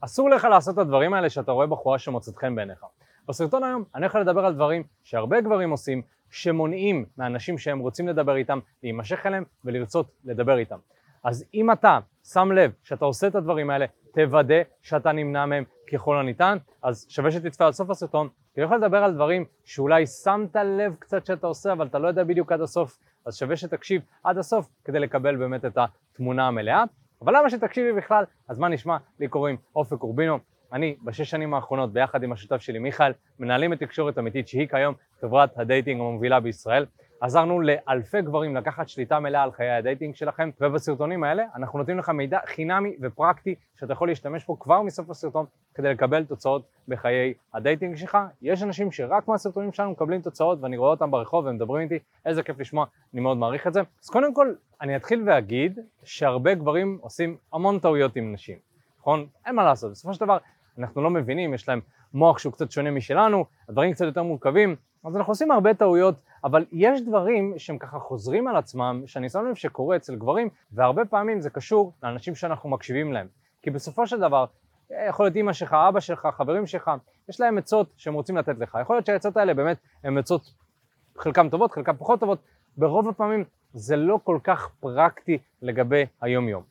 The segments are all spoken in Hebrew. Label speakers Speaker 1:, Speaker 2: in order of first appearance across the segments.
Speaker 1: אסור לך לעשות את הדברים האלה שאתה רואה בחורה שמוצאת חן בעיניך. בסרטון היום אני הולך לדבר על דברים שהרבה גברים עושים, שמונעים מאנשים שהם רוצים לדבר איתם, להימשך אליהם ולרצות לדבר איתם. אז אם אתה שם לב שאתה עושה את הדברים האלה, תוודא שאתה נמנע מהם ככל הניתן, אז שווה שתצפה עד סוף הסרטון, כי אני יכול לדבר על דברים שאולי שמת לב קצת שאתה עושה, אבל אתה לא יודע בדיוק עד הסוף, אז שווה שתקשיב עד הסוף כדי לקבל באמת את התמונה המלאה. אבל למה שתקשיבי בכלל? אז מה נשמע? לי קוראים אופק אורבינו, אני בשש שנים האחרונות ביחד עם השותף שלי מיכאל מנהלים את תקשורת אמיתית שהיא כיום חברת ה dating המובילה בישראל. עזרנו לאלפי גברים לקחת שליטה מלאה על חיי ה dating שלכם ובסרטונים האלה אנחנו נותנים לך מידע חינמי ופרקטי שאתה יכול להשתמש בו כבר מסוף הסרטון כדי לקבל תוצאות בחיי ה dating שלך. יש אנשים שרק מהסרטונים שלנו מקבלים תוצאות ואני רואה אותם ברחוב והם מדברים איתי, איזה כיף לשמוע, אני מאוד מעריך את זה. אז קודם כל אני אתחיל ואגיד שהרבה גברים עושים המון טעויות עם נשים, נכון? אין מה לעשות, בסופו של דבר אנחנו לא מבינים, יש להם מוח שהוא קצת שונה משלנו, הדברים קצת יותר מורכבים, אז אנחנו עושים הרבה טעויות, אבל יש דברים שהם ככה חוזרים על עצמם, שאני שם לב שקורה אצל גברים, והרבה פעמים זה קשור לאנשים שאנחנו מקשיבים להם. כי בסופו של דבר, יכול להיות אימא שלך, אבא שלך, חברים שלך, יש להם עצות שהם רוצים לתת לך. יכול להיות שהעצות האלה באמת הן עצות, חלקן טובות, חלקן פחות טובות, ברוב הפעמים זה לא כל כך פרקטי לגבי היום-יום.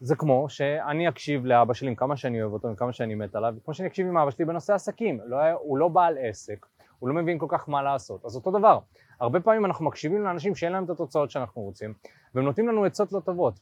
Speaker 1: זה כמו שאני אקשיב לאבא שלי עם כמה שאני אוהב אותו, עם כמה שאני מת עליו, כמו שאני אקשיב עם אבא שלי בנושא עסקים, לא, הוא לא בעל עסק, הוא לא מבין כל כך מה לעשות, אז אותו דבר, הרבה פעמים אנחנו מקשיבים לאנשים שאין להם את התוצאות שאנחנו רוצים, והם נותנים לנו עצות לא טובות.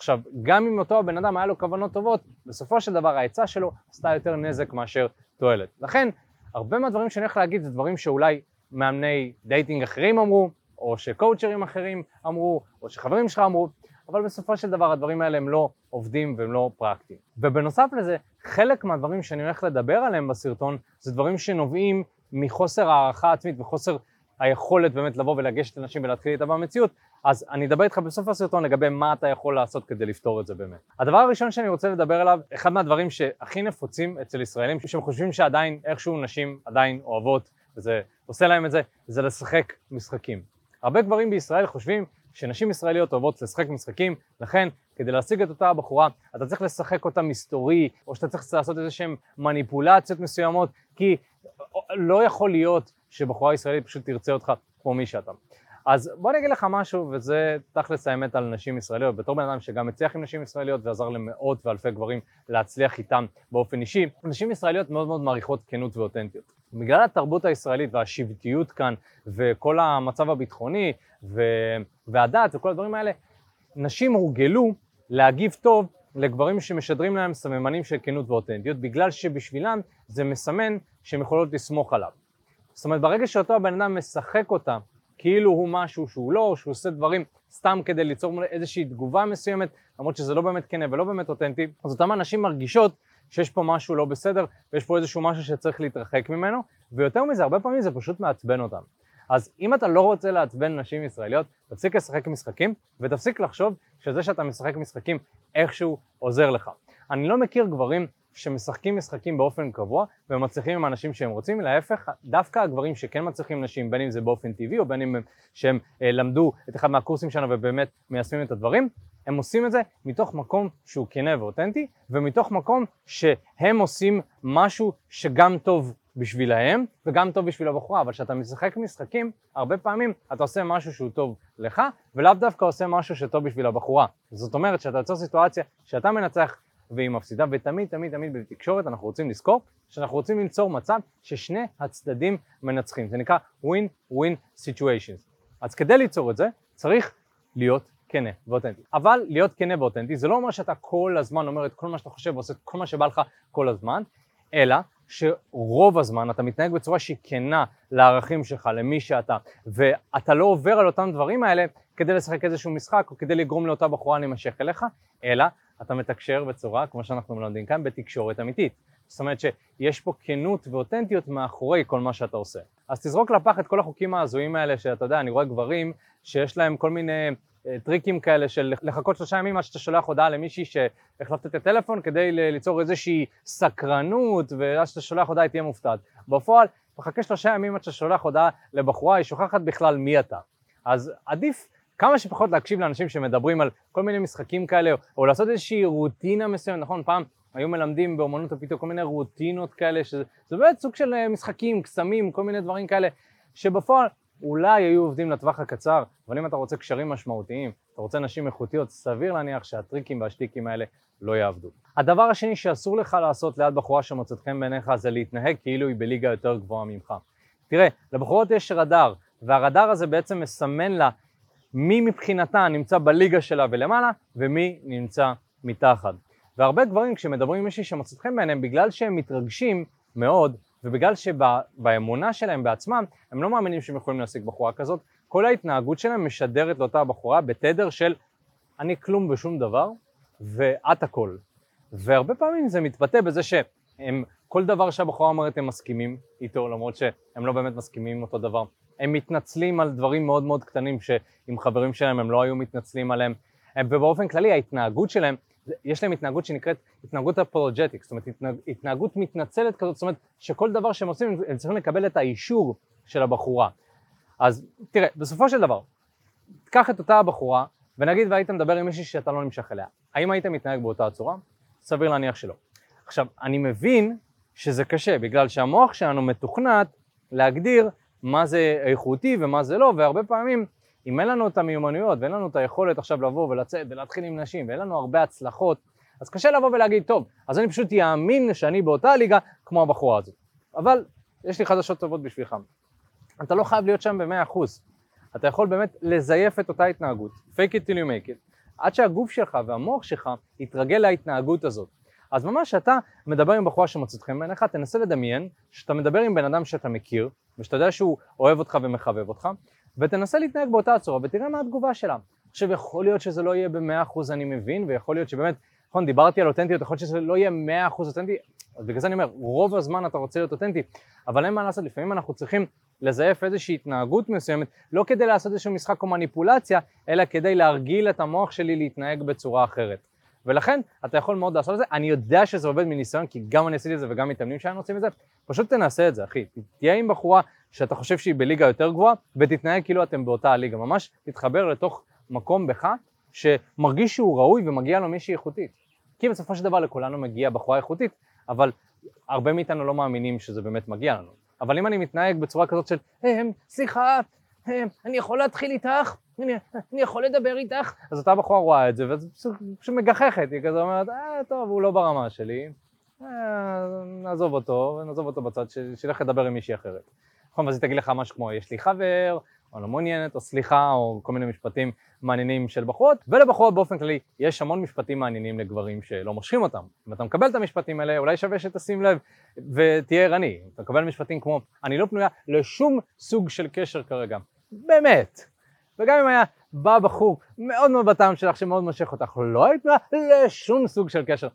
Speaker 1: עכשיו, גם אם אותו הבן אדם היה לו כוונות טובות, בסופו של דבר העצה שלו עשתה יותר נזק מאשר תועלת. לכן, הרבה מהדברים שאני הולך להגיד זה דברים שאולי מאמני dating אחרים אמרו, או שקואוצ'רים אחרים אמרו, או שחברים שלך אמרו, אבל בסופו של דבר הדברים האלה הם לא עובדים והם לא פרקטיים. ובנוסף לזה, חלק מהדברים שאני הולך לדבר עליהם בסרטון זה דברים שנובעים מחוסר הערכה עצמית וחוסר היכולת באמת לבוא ולגשת לאנשים ולהתחיל איתה במציאות, אז אני אדבר איתך בסוף הסרטון לגבי מה אתה יכול לעשות כדי לפתור את זה באמת. הדבר הראשון שאני רוצה לדבר עליו, אחד מהדברים שהכי נפוצים אצל ישראלים, שהם חושבים שעדיין איכשהו נשים עדיין אוהבות, וזה עושה להם את זה, זה לשחק משחקים. הרבה גברים בישראל חושבים שנשים ישראליות אוהבות לשחק משחקים, לכן כדי להשיג את אותה הבחורה אתה צריך לשחק אותה מסתורי, או שאתה צריך לעשות איזה שהן מניפולציות מסוימות, כי לא יכול להיות שבחורה ישראלית פשוט תרצה אותך כמו מי שאתה. אז בוא אני אגיד לך משהו, וזה תכלס האמת על נשים ישראליות, בתור בן אדם שגם הצליח עם נשים ישראליות ועזר למאות ואלפי גברים להצליח איתם באופן אישי, נשים ישראליות מאוד מאוד מעריכות כנות ואותנטיות. בגלל התרבות הישראלית והשבטיות כאן וכל המצב הביטחוני ו... והדת וכל הדברים האלה, נשים הורגלו להגיב טוב לגברים שמשדרים להם סממנים של כנות ואותנטיות, בגלל שבשבילם זה מסמן שהן יכולות לסמוך עליו. זאת אומרת, ברגע שאותו הבן אדם משחק אותה כאילו הוא משהו שהוא לא, שהוא עושה דברים סתם כדי ליצור איזושהי תגובה מסוימת, למרות שזה לא באמת כנה ולא באמת אותנטי, אז אותם אנשים מרגישות שיש פה משהו לא בסדר ויש פה איזשהו משהו שצריך להתרחק ממנו, ויותר מזה, הרבה פעמים זה פשוט מעצבן אותם. אז אם אתה לא רוצה לעצבן נשים ישראליות, תפסיק לשחק משחקים ותפסיק לחשוב שזה שאתה משחק משחקים איכשהו עוזר לך. אני לא מכיר גברים שמשחקים משחקים באופן קבוע ומצליחים עם אנשים שהם רוצים, להפך, דווקא הגברים שכן מצליחים נשים, בין אם זה באופן טבעי או בין אם שהם אה, למדו את אחד מהקורסים שלנו ובאמת מיישמים את הדברים, הם עושים את זה מתוך מקום שהוא כנה ואותנטי ומתוך מקום שהם עושים משהו שגם טוב בשבילהם וגם טוב בשביל הבחורה, אבל כשאתה משחק משחקים, הרבה פעמים אתה עושה משהו שהוא טוב לך ולאו דווקא עושה משהו שטוב בשביל הבחורה. זאת אומרת שאתה יוצר סיטואציה שאתה מנצח והיא מפסידה, ותמיד תמיד תמיד בתקשורת אנחנו רוצים לזכור שאנחנו רוצים ליצור מצב ששני הצדדים מנצחים, זה נקרא win-win situations. אז כדי ליצור את זה צריך להיות כנה ואותנטי. אבל להיות כנה ואותנטי זה לא אומר שאתה כל הזמן אומר את כל מה שאתה חושב ועושה את כל מה שבא לך כל הזמן, אלא שרוב הזמן אתה מתנהג בצורה שהיא כנה לערכים שלך, למי שאתה, ואתה לא עובר על אותם דברים האלה כדי לשחק איזשהו משחק או כדי לגרום לאותה בחורה להימשך אליך, אלא אתה מתקשר בצורה, כמו שאנחנו מלמדים כאן, בתקשורת אמיתית. זאת אומרת שיש פה כנות ואותנטיות מאחורי כל מה שאתה עושה. אז תזרוק לפח את כל החוקים ההזויים האלה שאתה יודע, אני רואה גברים שיש להם כל מיני טריקים כאלה של לחכות שלושה ימים עד שאתה שולח הודעה למישהי שהחלפת את הטלפון כדי ליצור איזושהי סקרנות ואז שאתה שולח הודעה היא תהיה מופתעת. בפועל, מחכה שלושה ימים עד שאתה שולח הודעה לבחורה, היא שוכחת בכלל מי אתה. אז עדיף כמה שפחות להקשיב לאנשים שמדברים על כל מיני משחקים כאלה, או לעשות איזושהי רוטינה מסוימת, נכון? פעם היו מלמדים באומנות הפיתוח כל מיני רוטינות כאלה, שזה באמת סוג של אה, משחקים, קסמים, כל מיני דברים כאלה, שבפועל אולי היו עובדים לטווח הקצר, אבל אם אתה רוצה קשרים משמעותיים, אתה רוצה נשים איכותיות, סביר להניח שהטריקים והשטיקים האלה לא יעבדו. הדבר השני שאסור לך לעשות ליד בחורה שמוצאת חן בעיניך זה להתנהג כאילו היא בליגה יותר גבוהה ממך. תראה, לבחורות יש רדאר, והרדאר הזה בעצם מסמן לה מי מבחינתה נמצא בליגה שלה ולמעלה, ומי נמצא מתחת. והרבה גברים כשמדברים עם מישהי שמוצאת חן בעיניהם, בגלל שהם מתרגשים מאוד, ובגלל שבאמונה שלהם בעצמם, הם לא מאמינים שהם יכולים להשיג בחורה כזאת, כל ההתנהגות שלהם משדרת לאותה בחורה בתדר של אני כלום ושום דבר, ואת הכל. והרבה פעמים זה מתבטא בזה שהם, כל דבר שהבחורה אומרת הם מסכימים איתו, למרות שהם לא באמת מסכימים עם אותו דבר. הם מתנצלים על דברים מאוד מאוד קטנים שעם חברים שלהם הם לא היו מתנצלים עליהם. ובאופן כללי ההתנהגות שלהם, יש להם התנהגות שנקראת התנהגות אפולוג'טיק, זאת אומרת התנהג, התנהגות מתנצלת כזאת, זאת אומרת שכל דבר שהם עושים הם צריכים לקבל את האישור של הבחורה. אז תראה, בסופו של דבר, קח את אותה הבחורה ונגיד והיית מדבר עם מישהי שאתה לא נמשך אליה, האם היית מתנהג באותה צורה? סביר להניח שלא. עכשיו, אני מבין שזה קשה, בגלל שהמוח שלנו מתוכנת להגדיר מה זה איכותי ומה זה לא, והרבה פעמים אם אין לנו את המיומנויות ואין לנו את היכולת עכשיו לבוא ולצאת ולהתחיל עם נשים ואין לנו הרבה הצלחות, אז קשה לבוא ולהגיד, טוב, אז אני פשוט יאמין שאני באותה ליגה כמו הבחורה הזאת. אבל יש לי חדשות טובות בשבילך. אתה לא חייב להיות שם במאה אחוז. אתה יכול באמת לזייף את אותה התנהגות, fake it till you make it, עד שהגוף שלך והמוח שלך יתרגל להתנהגות הזאת. אז ממש כשאתה מדבר עם בחורה שמוצאת חן בעיניך, תנסה לדמיין שאתה מדבר עם בן אדם שאתה מכיר, ושאתה יודע שהוא אוהב אותך ומחבב אותך, ותנסה להתנהג באותה צורה ותראה מה התגובה שלה. עכשיו יכול להיות שזה לא יהיה במאה אחוז אני מבין, ויכול להיות שבאמת, נכון, דיברתי על אותנטיות, יכול להיות שזה לא יהיה מאה אחוז אותנטי, בגלל זה אני אומר, רוב הזמן אתה רוצה להיות אותנטי, אבל אין מה לעשות, לפעמים אנחנו צריכים לזייף איזושהי התנהגות מסוימת, לא כדי לעשות איזשהו משחק או מניפולציה, אלא כדי להרגיל את המוח שלי להתנהג בצורה אחרת. ולכן אתה יכול מאוד לעשות את זה, אני יודע שזה עובד מניסיון, כי גם אני עשיתי את זה וגם מתאמנים שלנו עושים את זה, פשוט תנסה את זה אחי, תהיה עם בחורה שאתה חושב שהיא בליגה יותר גבוהה, ותתנהג כאילו אתם באותה הליגה, ממש תתחבר לתוך מקום בך שמרגיש שהוא ראוי ומגיע לו מישהי איכותית. כי בסופו של דבר לכולנו מגיע בחורה איכותית, אבל הרבה מאיתנו לא מאמינים שזה באמת מגיע לנו. אבל אם אני מתנהג בצורה כזאת של, הם, סליחה, הם, אני יכול להתחיל איתך? אני, אני יכול לדבר איתך? אז אותה בחורה רואה את זה, וזה פשוט מגחכת, היא כזה אומרת, אה, טוב, הוא לא ברמה שלי, אה, נעזוב אותו, נעזוב אותו בצד, שילך לדבר עם מישהי אחרת. נכון, ואז היא תגיד לך משהו כמו, יש לי חבר, או לא מעוניינת, או סליחה, או כל מיני משפטים מעניינים של בחורות, ולבחורות באופן כללי יש המון משפטים מעניינים לגברים שלא מושכים אותם. אם אתה מקבל את המשפטים האלה, אולי שווה שתשים לב ותהיה ערני. אתה מקבל משפטים כמו, אני לא פנויה לשום סוג של קשר כרגע. באמת. וגם אם היה בא בחור מאוד מאוד בטעם שלך שמאוד מושך אותך, לא היית פנויה לשום סוג של קשר.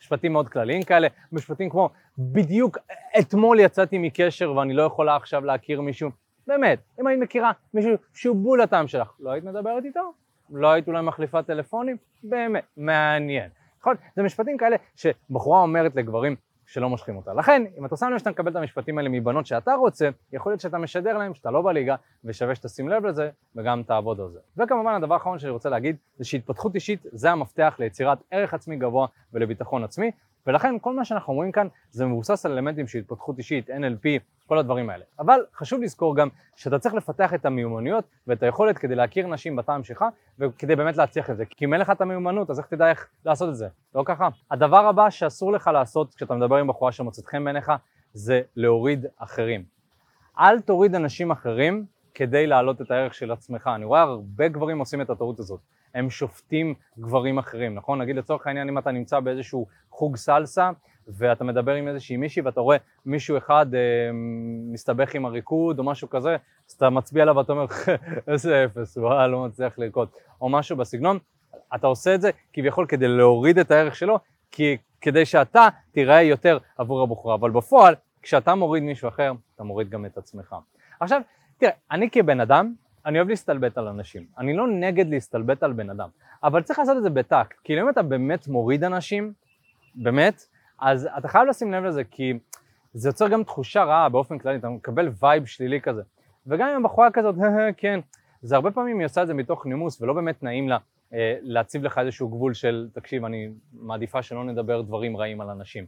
Speaker 1: משפטים מאוד כלליים כאלה, משפטים כמו בדיוק אתמול יצאתי מקשר ואני לא יכולה עכשיו להכיר מישהו. באמת, אם היית מכירה מישהו שהוא בול הטעם שלך, לא היית מדברת איתו? לא היית אולי מחליפה טלפונים? באמת, מעניין. נכון? זה משפטים כאלה שבחורה אומרת לגברים שלא מושכים אותה. לכן, אם אתה שם לב שאתה מקבל את המשפטים האלה מבנות שאתה רוצה, יכול להיות שאתה משדר להם שאתה לא בליגה, ושווה שתשים לב לזה, וגם תעבוד על זה. וכמובן, הדבר האחרון שאני רוצה להגיד, זה שהתפתחות אישית זה המפתח ליצירת ערך עצמי גבוה ולביטחון עצמי, ולכן כל מה שאנחנו אומרים כאן זה מבוסס על אלמנטים של התפתחות אישית, NLP, כל הדברים האלה. אבל חשוב לזכור גם שאתה צריך לפתח את המיומנויות ואת היכולת כדי להכיר נשים בטעם שלך וכדי באמת להצליח את זה. כי אם אין לך את המיומנות אז איך תדע איך לעשות את זה? לא ככה. הדבר הבא שאסור לך לעשות כשאתה מדבר עם בחורה שמוצאת חן בעיניך זה להוריד אחרים. אל תוריד אנשים אחרים כדי להעלות את הערך של עצמך. אני רואה הרבה גברים עושים את הטעות הזאת. הם שופטים גברים אחרים, נכון? נגיד לצורך העניין אם אתה נמצא באיזשהו חוג סלסה ואתה מדבר עם איזושהי מישהי ואתה רואה מישהו אחד אה, מסתבך עם הריקוד או משהו כזה, אז אתה מצביע עליו ואתה אומר איזה אפס, הוא לא מצליח לרקוד, או משהו בסגנון, אתה עושה את זה כביכול כדי להוריד את הערך שלו, כי, כדי שאתה תיראה יותר עבור הבחורה, אבל בפועל כשאתה מוריד מישהו אחר, אתה מוריד גם את עצמך. עכשיו, תראה, אני כבן אדם, אני אוהב להסתלבט על אנשים. אני לא נגד להסתלבט על בן אדם, אבל צריך לעשות את זה בטקט. כי אם אתה באמת מוריד אנשים, באמת, אז אתה חייב לשים לב לזה, כי זה יוצר גם תחושה רעה באופן כללי, אתה מקבל vibe שלילי כזה. וגם אם הבחורה כזאת, כן, זה הרבה פעמים היא עושה את זה מתוך נימוס ולא באמת נעים לה, אה, להציב לך איזשהו גבול של, תקשיב, אני מעדיפה שלא נדבר דברים רעים על אנשים.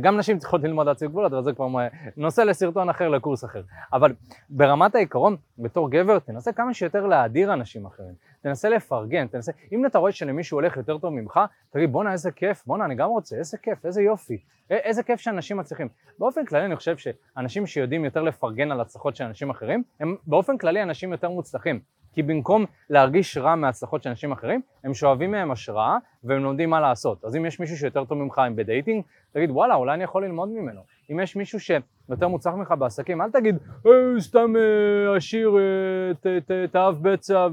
Speaker 1: גם נשים צריכות ללמוד להציב גבולות, אבל זה כבר נושא לסרטון אחר, לקורס אחר. אבל ברמת העיקרון, בתור גבר, תנסה כמה שיותר להאדיר אנשים אחרים. תנסה לפרגן, תנסה, אם אתה רואה שלמישהו הולך יותר טוב ממך, תגיד בואנה איזה כיף, בואנה אני גם רוצה, איזה כיף, איזה יופי, איזה כיף שאנשים מצליחים. באופן כללי אני חושב שאנשים שיודעים יותר לפרגן על הצלחות של אנשים אחרים, הם באופן כללי אנשים יותר מוצלחים. כי במקום להרגיש רע מהצלחות של אנשים אחרים, הם שואבים מהם השראה והם לומדים מה לעשות. אז אם יש מישהו שיותר טוב ממך עם בדייטינג, תגיד וואלה, אולי אני יכול ללמוד ממנו. אם יש מישהו שיותר מוצלח ממך בעסקים, אל תגיד, אה, סתם אה, עשיר, אה, תאהב בצע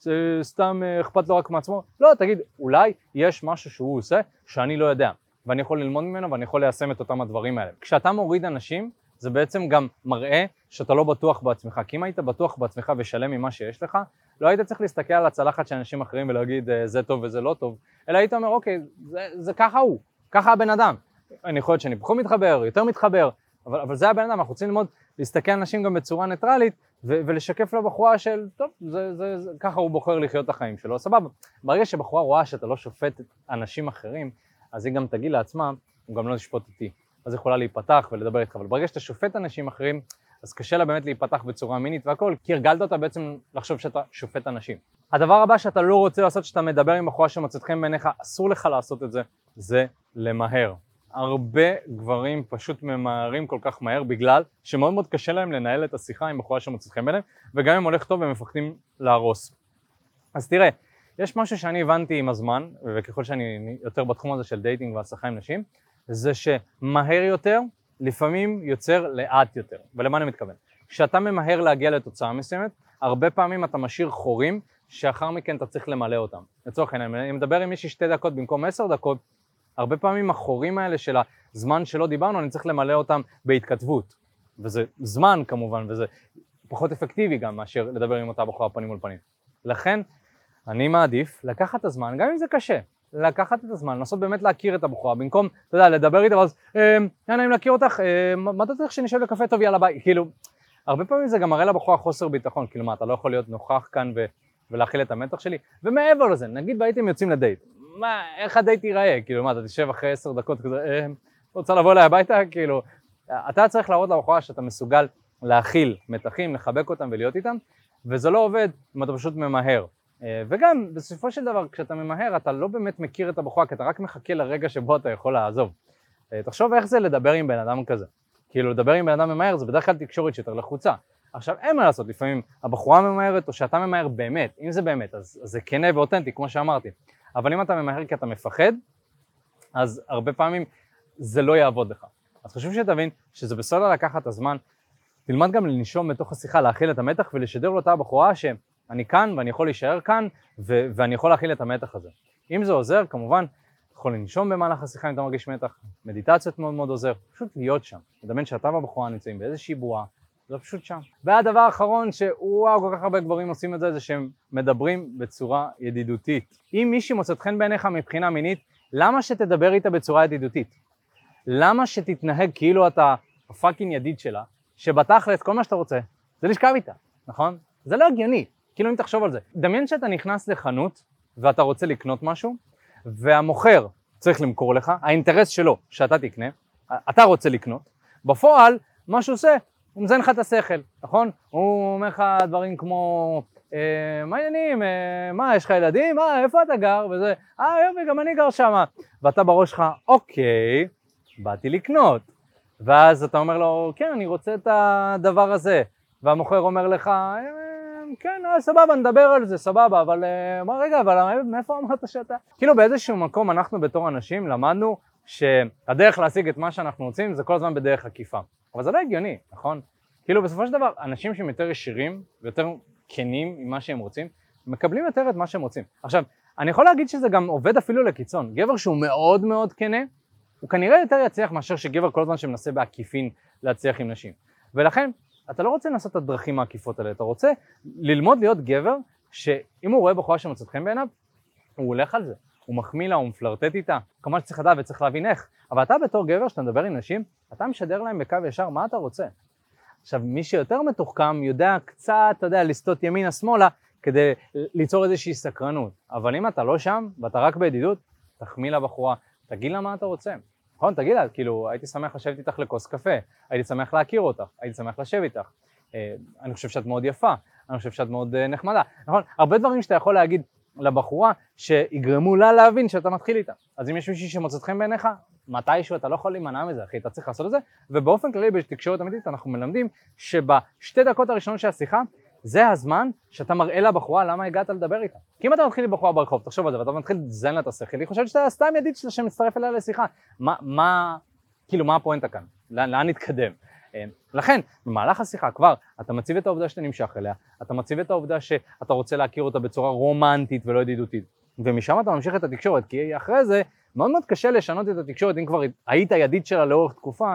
Speaker 1: וסתם אה, אכפת לו רק מעצמו. לא, תגיד, אולי יש משהו שהוא עושה שאני לא יודע, ואני יכול ללמוד ממנו ואני יכול ליישם את אותם הדברים האלה. כשאתה מוריד אנשים, זה בעצם גם מראה שאתה לא בטוח בעצמך. כי אם היית בטוח בעצמך ושלם ממה שיש לך, לא היית צריך להסתכל על הצלחת של אנשים אחרים ולהגיד אה, זה טוב וזה לא טוב, אלא היית אומר אוקיי, זה, זה ככה הוא, ככה הבן אדם. אני יכול להיות שאני פחות מתחבר, יותר מתחבר, אבל, אבל זה הבן אדם, אנחנו רוצים ללמוד להסתכל על אנשים גם בצורה ניטרלית ו- ולשקף לבחורה של טוב, זה, זה, זה, ככה הוא בוחר לחיות את החיים שלו, סבבה. ברגע שבחורה רואה שאתה לא שופט אנשים אחרים, אז היא גם תגיד לעצמה, הוא גם לא ישפוט אותי. אז יכולה להיפתח ולדבר איתך, אבל ברגע שאתה שופט אנשים אחרים, אז קשה לה באמת להיפתח בצורה מינית והכל, כי הרגלת אותה בעצם לחשוב שאתה שופט אנשים. הדבר הבא שאתה לא רוצה לעשות כשאתה מדבר עם בחורה שמוצאת חן בעיניך, אסור לך לעשות את זה, זה למהר. הרבה גברים פשוט ממהרים כל כך מהר בגלל שמאוד מאוד קשה להם לנהל את השיחה עם בחורה שמוצאת חן בעיניהם, וגם אם הולך טוב הם מפחדים להרוס. אז תראה, יש משהו שאני הבנתי עם הזמן, וככל שאני יותר בתחום הזה של dating והצלחה עם נשים, זה שמהר יותר לפעמים יוצר לאט יותר. ולמה אני מתכוון? כשאתה ממהר להגיע לתוצאה מסוימת, הרבה פעמים אתה משאיר חורים שאחר מכן אתה צריך למלא אותם. לצורך העניין, אני מדבר עם מישהי שתי דקות במקום עשר דקות, הרבה פעמים החורים האלה של הזמן שלא דיברנו, אני צריך למלא אותם בהתכתבות. וזה זמן כמובן, וזה פחות אפקטיבי גם מאשר לדבר עם אותה בחורה פנים מול פנים. לכן, אני מעדיף לקחת את הזמן, גם אם זה קשה, לקחת את הזמן, לנסות באמת להכיר את הבחורה, במקום, אתה יודע, לדבר איתה ואז, אה, היה נעים להכיר אותך, אה, מה אתה צריך שנשב לקפה טוב, יאללה ביי, כאילו, הרבה פעמים זה גם מראה לבחורה חוסר ביטחון, כאילו מה, אתה לא יכול להיות נוכח כאן ו- ולהכיל את המתח שלי, ומעבר לזה, נגיד והייתם יוצאים לדייט, מה, איך הדייט ייראה, כאילו מה, אתה תשב אחרי עשר דקות כזה, אה, רוצה לבוא אליי הביתה, כאילו, אתה צריך להראות לבחורה שאתה מסוגל להכיל מתחים, לחבק אותם ולהיות איתם, וזה לא עובד אם אתה פשוט ממהר. אה, וגם בסופו של דבר כשאתה ממהר אתה לא באמת מכיר את הבחורה כי אתה רק מחכה לרגע שבו אתה יכול לעזוב. אה, תחשוב איך זה לדבר עם בן אדם כזה. כאילו לדבר עם בן אדם ממהר זה בדרך כלל תקשורת שיותר לחוצה. עכשיו אין מה לעשות, לפעמים הבחורה ממהרת או שאתה ממהר באמת, אם זה באמת אז, זה כנה ואותנטי כמו שאמרתי. אבל אם אתה ממהר כי אתה מפחד, אז הרבה פעמים זה לא יעבוד לך. אז חשוב שתבין שזה בסדר לקחת את הזמן, תלמד גם לנשום בתוך השיחה, להכיל את המתח ולשדר לאותה בחורה שהם אני כאן ואני יכול להישאר כאן ו- ואני יכול להכיל את המתח הזה. אם זה עוזר, כמובן, יכול לנשום במהלך השיחה אם אתה מרגיש מתח, מדיטציות מאוד מאוד עוזר, פשוט להיות שם. לדמיין שאתה והבחורה נמצאים באיזושהי בועה, זה פשוט שם. והדבר האחרון שוואו, כל כך הרבה גברים עושים את זה, זה שהם מדברים בצורה ידידותית. אם מישהי מוצאת חן בעיניך מבחינה מינית, למה שתדבר איתה בצורה ידידותית? למה שתתנהג כאילו אתה הפאקינג ידיד שלה, שבתכלס כל מה שאתה רוצה זה לשכב איתה, נכון? זה לא הגיוני. כאילו אם תחשוב על זה, דמיין שאתה נכנס לחנות ואתה רוצה לקנות משהו והמוכר צריך למכור לך, האינטרס שלו שאתה תקנה, אתה רוצה לקנות, בפועל מה שהוא עושה, הוא מזיין לך את השכל, נכון? הוא אומר לך דברים כמו אה, מה העניינים, אה, מה יש לך ילדים, אה איפה אתה גר, וזה, אה יופי גם אני גר שם, ואתה בראש שלך אוקיי, באתי לקנות, ואז אתה אומר לו כן אני רוצה את הדבר הזה, והמוכר אומר לך אה, כן, אה, סבבה, נדבר על זה, סבבה, אבל אה, מה רגע, אבל מאיפה אמרת שאתה? כאילו באיזשהו מקום אנחנו בתור אנשים למדנו שהדרך להשיג את מה שאנחנו רוצים זה כל הזמן בדרך עקיפה. אבל זה לא הגיוני, נכון? כאילו בסופו של דבר, אנשים שהם יותר ישירים ויותר כנים עם מה שהם רוצים, מקבלים יותר את מה שהם רוצים. עכשיו, אני יכול להגיד שזה גם עובד אפילו לקיצון. גבר שהוא מאוד מאוד כנה, הוא כנראה יותר יצליח מאשר שגבר כל הזמן שמנסה בעקיפין להצליח עם נשים. ולכן, אתה לא רוצה לנסות את הדרכים העקיפות האלה, אתה רוצה ללמוד להיות גבר שאם הוא רואה בחורה שמוצאת חן בעיניו, הוא הולך על זה, הוא מחמיא לה, הוא מפלרטט איתה, כמובן שצריך לדעת וצריך להבין איך, אבל אתה בתור גבר, שאתה מדבר עם נשים, אתה משדר להם בקו ישר מה אתה רוצה. עכשיו, מי שיותר מתוחכם יודע קצת, אתה יודע, לסטות ימינה-שמאלה, כדי ליצור איזושהי סקרנות. אבל אם אתה לא שם, ואתה רק בידידות, תחמיא לבחורה, תגיד לה מה אתה רוצה. נכון? תגיד לה, כאילו, הייתי שמח לשבת איתך לכוס קפה, הייתי שמח להכיר אותך, הייתי שמח לשבת איתך. אה, אני חושב שאת מאוד יפה, אני חושב שאת מאוד אה, נחמדה. נכון? הרבה דברים שאתה יכול להגיד לבחורה שיגרמו לה להבין שאתה מתחיל איתה. אז אם יש מישהי שמוצאת חן בעיניך, מתישהו אתה לא יכול להימנע מזה, אחי, אתה צריך לעשות את זה. ובאופן כללי בתקשורת אמיתית אנחנו מלמדים שבשתי דקות הראשונות של השיחה, זה הזמן שאתה מראה לבחורה למה הגעת לדבר איתה. כי אם אתה מתחיל עם בחורה ברחוב, תחשוב על זה, ואתה מתחיל לזיין לה את השכל, היא חושבת שאתה סתם ידיד שלה שמצטרף אליה לשיחה. מה, מה, כאילו, מה הפואנטה כאן? לאן, לאן נתקדם? אה, לכן, במהלך השיחה כבר אתה מציב את העובדה שאתה נמשך אליה, אתה מציב את העובדה שאתה רוצה להכיר אותה בצורה רומנטית ולא ידידותית, ומשם אתה ממשיך את התקשורת, כי אחרי זה מאוד מאוד קשה לשנות את התקשורת אם כבר היית ידיד שלה לאורך תקופה,